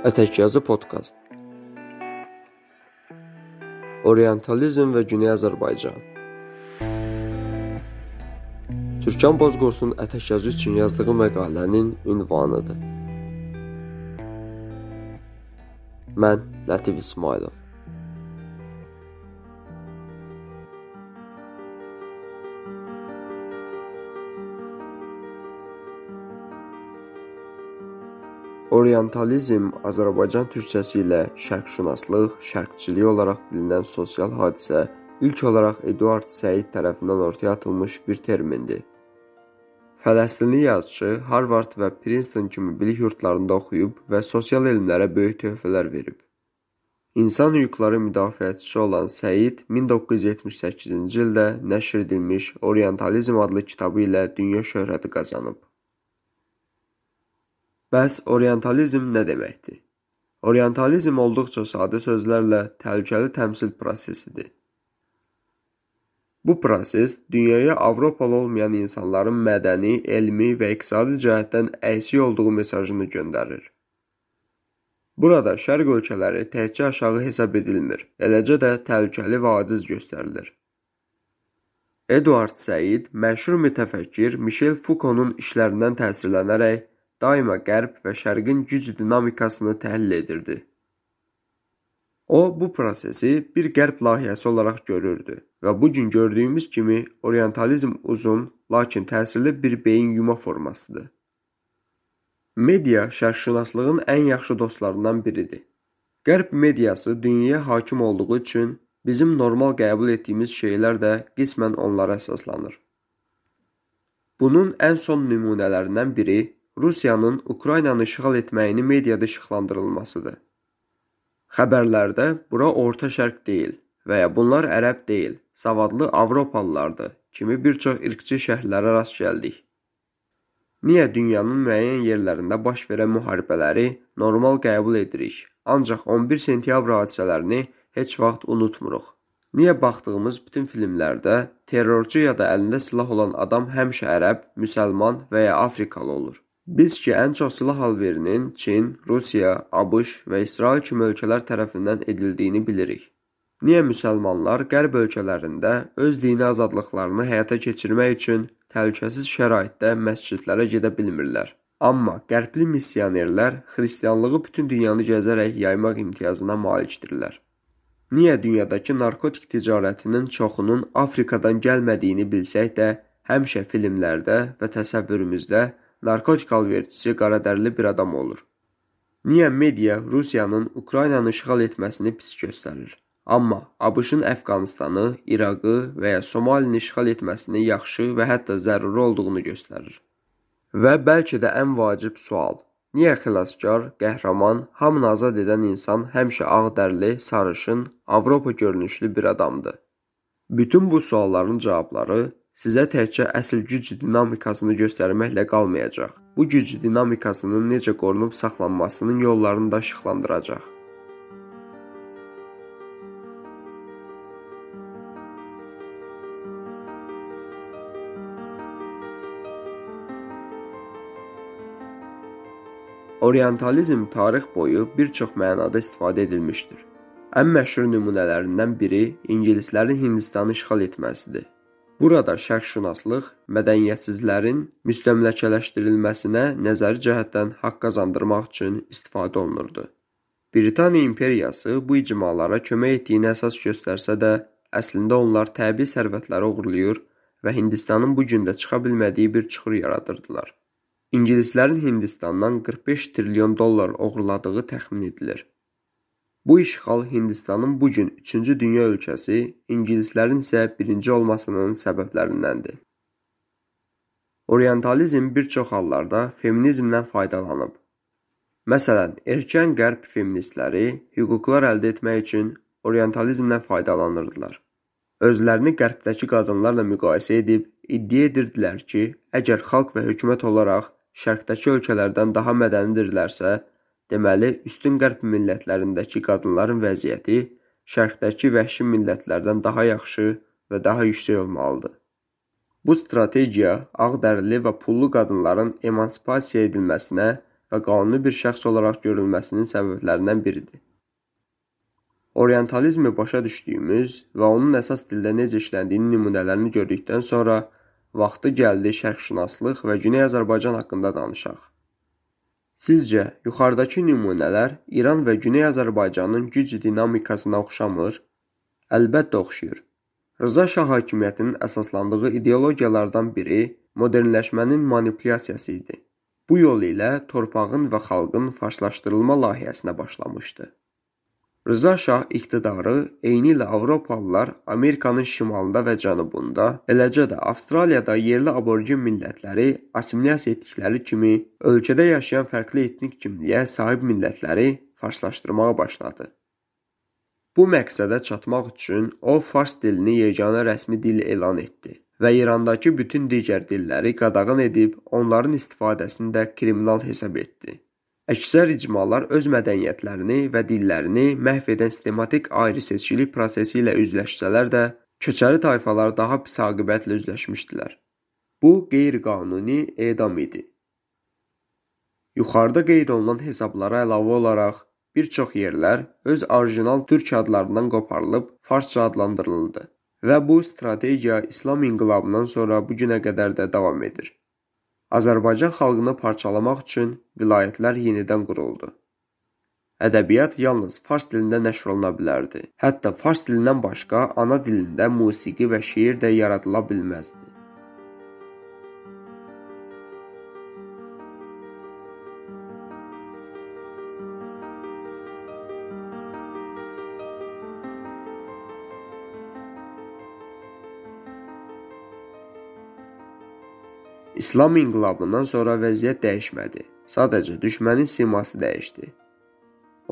Ətəkyazı podkast. Orientalizm və Güney Azərbaycan. Türkan Bozqurtun Ətəkyazı üçün yazdığı məqalənin ünvanıdır. Mən Lətif İsmailov. Orientalizm Azərbaycan türkçəsi ilə şərqşünaslıq, şərqçilik olaraq bilinən sosial hadisə ilk olaraq Eduard Səid tərəfindən ortaya atılmış bir termindir. Fələstinli yazıçı Harvard və Princeton kimi bilik yurdlarında oxuyub və sosial elmlərə böyük töhfələr verib. İnsan hüquqları müdafiəçisi olan Səid 1978-ci ildə nəşr edilmiş Orientalizm adlı kitabı ilə dünya şöhrəti qazanıb. Bəs orientalizm nə deməkdir? Orientalizm olduqca sadə sözlərlə təhlükəli təmsil prosesidir. Bu proses dünyaya Avropalı olmayan insanların mədəni, elmi və iqtisadi cəhətdən əksik olduğu mesajını göndərir. Burada şərq ölkələri təkcə aşağı hesab edilmir, eləcə də təhlükəli və aciz göstərilir. Eduard Səid məşhur mütəfəkkir Michel Foucault-nun işlərindən təsirlənərək daima Qərb və Şərqin güc dinamikasını təhlil edirdi. O, bu prosesi bir Qərb layihəsi olaraq görürdü və bu gün gördüyümüz kimi orientalizm uzun, lakin təsirli bir beyin yuma formasıdır. Media şərqşünaslığın ən yaxşı dostlarından biridir. Qərb mediası dünyaya hakim olduğu üçün bizim normal qəbul etdiyimiz şeylər də qismən onlara əsaslanır. Bunun ən son nümunələrindən biri Rusiyanın Ukraynanı işğal etməyini mediada işıqlandırılmasıdır. Xəbərlərdə bura Orta Şərq deyil və ya bunlar ərəb deyil, savadlı Avropalılardır kimi bir çox irqçi şərhlərə rast gəldik. Niyə dünyanın müəyyən yerlərində baş verən müharibələri normal qəbul edirik, ancaq 11 sentyabr hadisələrini heç vaxt unutmuruq? Niyə baxdığımız bütün filmlərdə terrorçu ya da əlində silah olan adam həmişə ərəb, müsəlman və ya afrikalı olur? Biz ki, ən çox silah alverinin Çin, Rusiya, ABŞ və İsrail kimi ölkələr tərəfindən edildiyini bilirik. Niyə müsəlmanlar qərb ölkələrində öz dini azadlıqlarını həyata keçirmək üçün təhlükəsiz şəraitdə məscidlərə gedə bilmirlər? Amma qərbli missionerlər xristianlığı bütün dünyanı gəzərək yaymaq imtiyazına malikdirlər. Niyə dünyadakı narkotik ticarətinin çoxunun Afrikadan gəlmədiyini bilsək də, həmişə filmlərdə və təsəvvürümüzdə narkotik alverçisi qaradərili bir adam olur. Niyə media Rusiyanın Ukraynanı işğal etməsini pis göstərir? Amma ABŞ-ın Əfqanistanı, İraqı və ya Somalini işğal etməsini yaxşı və hətta zəruri olduğunu göstərir. Və bəlkə də ən vacib sual: Niyə xilaskar, qəhrəman, hamını azad edən insan həmişə ağdərli, sarışın, Avropa görünüşlü bir adamdır? Bütün bu sualların cavabları sizə təkcə əsl güc dinamikasını göstərməklə qalmayacaq. Bu güc dinamikasının necə qorunub saxlanmasının yollarını da işıqlandıracaq. Orientalizm tarix boyu bir çox mənada istifadə edilmişdir. Ən məşhur nümunələrindən biri ingilislərin Hindistanı işğal etməsidir. Burada şərqşünaslıq mədəniyyətsizlərin müstəmləkələşdirilməsinə nəzəri cəhətdən haqq qazandırmaq üçün istifadə olunurdu. Britaniya imperiyası bu icmalara kömək etdiyini əsas göstərsə də, əslində onlar təbii sərvətləri oğurlayır və Hindistanın bu gün də çıxa bilmədiyi bir çuxur yaradırdılar. İngilislərin Hindistandan 45 trilyon dollar oğurladığı təxmin edilir. Bu işğal Hindistanın bu gün üçüncü dünya ölkəsi, ingilislərin isə birinci olmasının səbəblərindəndir. Orientalizm bir çox hallarda feminizmdən faydalanıb. Məsələn, erkən qərb feministləri hüquqlar əldə etmək üçün orientalizmdən faydalanırdılar. Özlərini qərbdəki qadınlarla müqayisə edib iddia edirdilər ki, əgər xalq və hökumət olaraq şərqdəki ölkələrdən daha mədənidirlərsə, Deməli, üstün qərb millətlərindəki qadınların vəziyyəti şərqdəki vəhşi millətlərdən daha yaxşı və daha yüksək olmalıdır. Bu strategiya ağdərili və pullu qadınların emansipasiya edilməsinə və qanuni bir şəxs olaraq görülməsinin səbəblərindən biridir. Orientalizmi başa düşdüyümüz və onun əsas dildə necə işləndiyinin nümunələrini gördükdən sonra vaxtı gəldi şərqşünaslıq və Güney Azərbaycan haqqında danışaq. Sizcə, yuxarıdakı nümunələr İran və Güney Azərbaycanın güc dinamikasına oxşamır? Əlbəttə oxşayır. Rza Şah hakimiyyətinin əsaslandığı ideologiyalardan biri modernləşmənin manipulyasiyası idi. Bu yol ilə torpağın və xalqın farslaşdırılma layihəsinə başlamışdı. Rza Şah iqtidarı eynilə Avropalılar Amerikanın şimalında və cənubunda, eləcə də Avstraliyada yerli aborigin millətləri assimilyasiya etdikləri kimi ölkədə yaşayan fərqli etnik kimliyə sahib millətləri farslaşdırmağa başladı. Bu məqsədə çatmaq üçün o fars dilini yeganə rəsmi dil elan etdi və İrandakı bütün digər dilləri qadağan edib onların istifadəsini də kriminal hesab etdi. Əksər icmalar öz mədəniyyətlərini və dillərini məhv edən sistematik ayrı-seçkilik prosesi ilə üzləşsələr də, köçəri tayfalar daha pis aqibətlə üzləşmişdilər. Bu qeyri-qanuni edam idi. Yuxarıda qeyd olunan hesablara əlavə olaraq bir çox yerlər öz orijinal türk adlarından qoparılıb farsça adlandırıldı və bu strategiya İslam inqilabından sonra bu günə qədər də davam edir. Azərbaycan xalqını parçalamaq üçün vilayətlər yenidən quruldu. Ədəbiyyat yalnız fars dilində nəşr oluna bilərdi. Hətta fars dilindən başqa ana dilində musiqi və şeir də yaradıla bilməzdi. İslam inqilabından sonra vəziyyət dəyişmədi. Sadəcə düşmənin siması dəyişdi.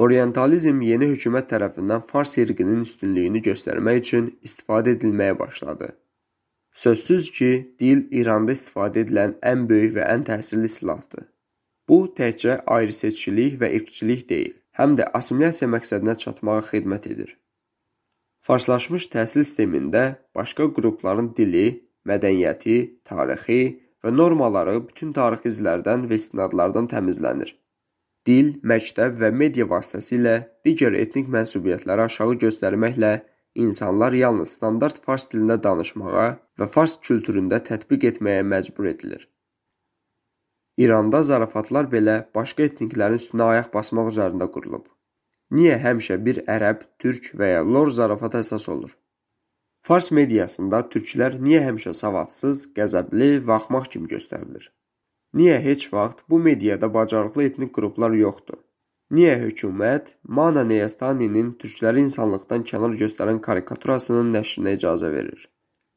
Orientalizm yeni hökumət tərəfindən fars irqinin üstünlüyünü göstərmək üçün istifadə edilməyə başladı. Sözsüz ki, dil İranda istifadə edilən ən böyük və ən təsirli silahdır. Bu təkcə ayrı-seçkilik və irqçilik deyil, həm də assimilyasiya məqsədinə çatmağa xidmət edir. Farslaşmış təhsil sistemində başqa qrupların dili, mədəniyyəti, tarixi və normaları bütün tarixi izlərdən və istinadlardan təmizlənir. Dil, məktəb və media vasitəsilə digər etnik mənsubiyyətləri aşağı göstərməklə insanlar yalnız standart fars dilində danışmağa və fars kültüründə tətbiq etməyə məcbur edilir. İranda zarafatlar belə başqa etniklərin üstünə ayaq basmaq üzərində qurulub. Niyə həmişə bir ərəb, türk və ya lor zarafata əsas olur? Fars mediasında türklər niyə həmişə savadsız, qəzəbli və axmaq kimi göstərilir? Niyə heç vaxt bu mediada bacarıqlı etnik qruplar yoxdur? Niyə hökumət Mana Neyəstaninin türkləri insanlıqdan kənar göstərən karikaturasının nəşrinə icazə verir?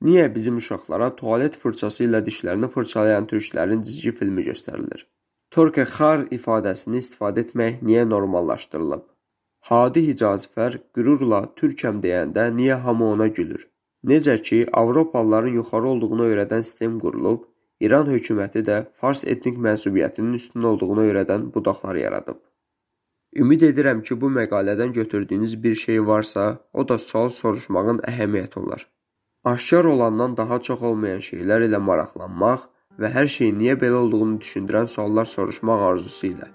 Niyə bizim uşaqlara tualet fırçası ilə dişlərini fırçalayan türklərin cizgi filmi göstərilir? Torke xar ifadəsini istifadə etmək niyə normallaşdırılıb? Hadi Hicazfər qürurla türkəm deyəndə niyə hamı ona gülür? Necə ki, Avropalıların yuxarı olduğunu öyrədən sistem qurulub, İran hökuməti də fars etnik mənsubiyyətinin üstün olduğunu öyrədən budaqlar yaradıb. Ümid edirəm ki, bu məqalədən götürdüyünüz bir şey varsa, o da sual soruşmağın əhəmiyyəti olar. Aşkar olandan daha çox olmayan şeylər ilə maraqlanmaq və hər şeyin niyə belə olduğunu düşündürən suallar soruşmaq arzusu ilə.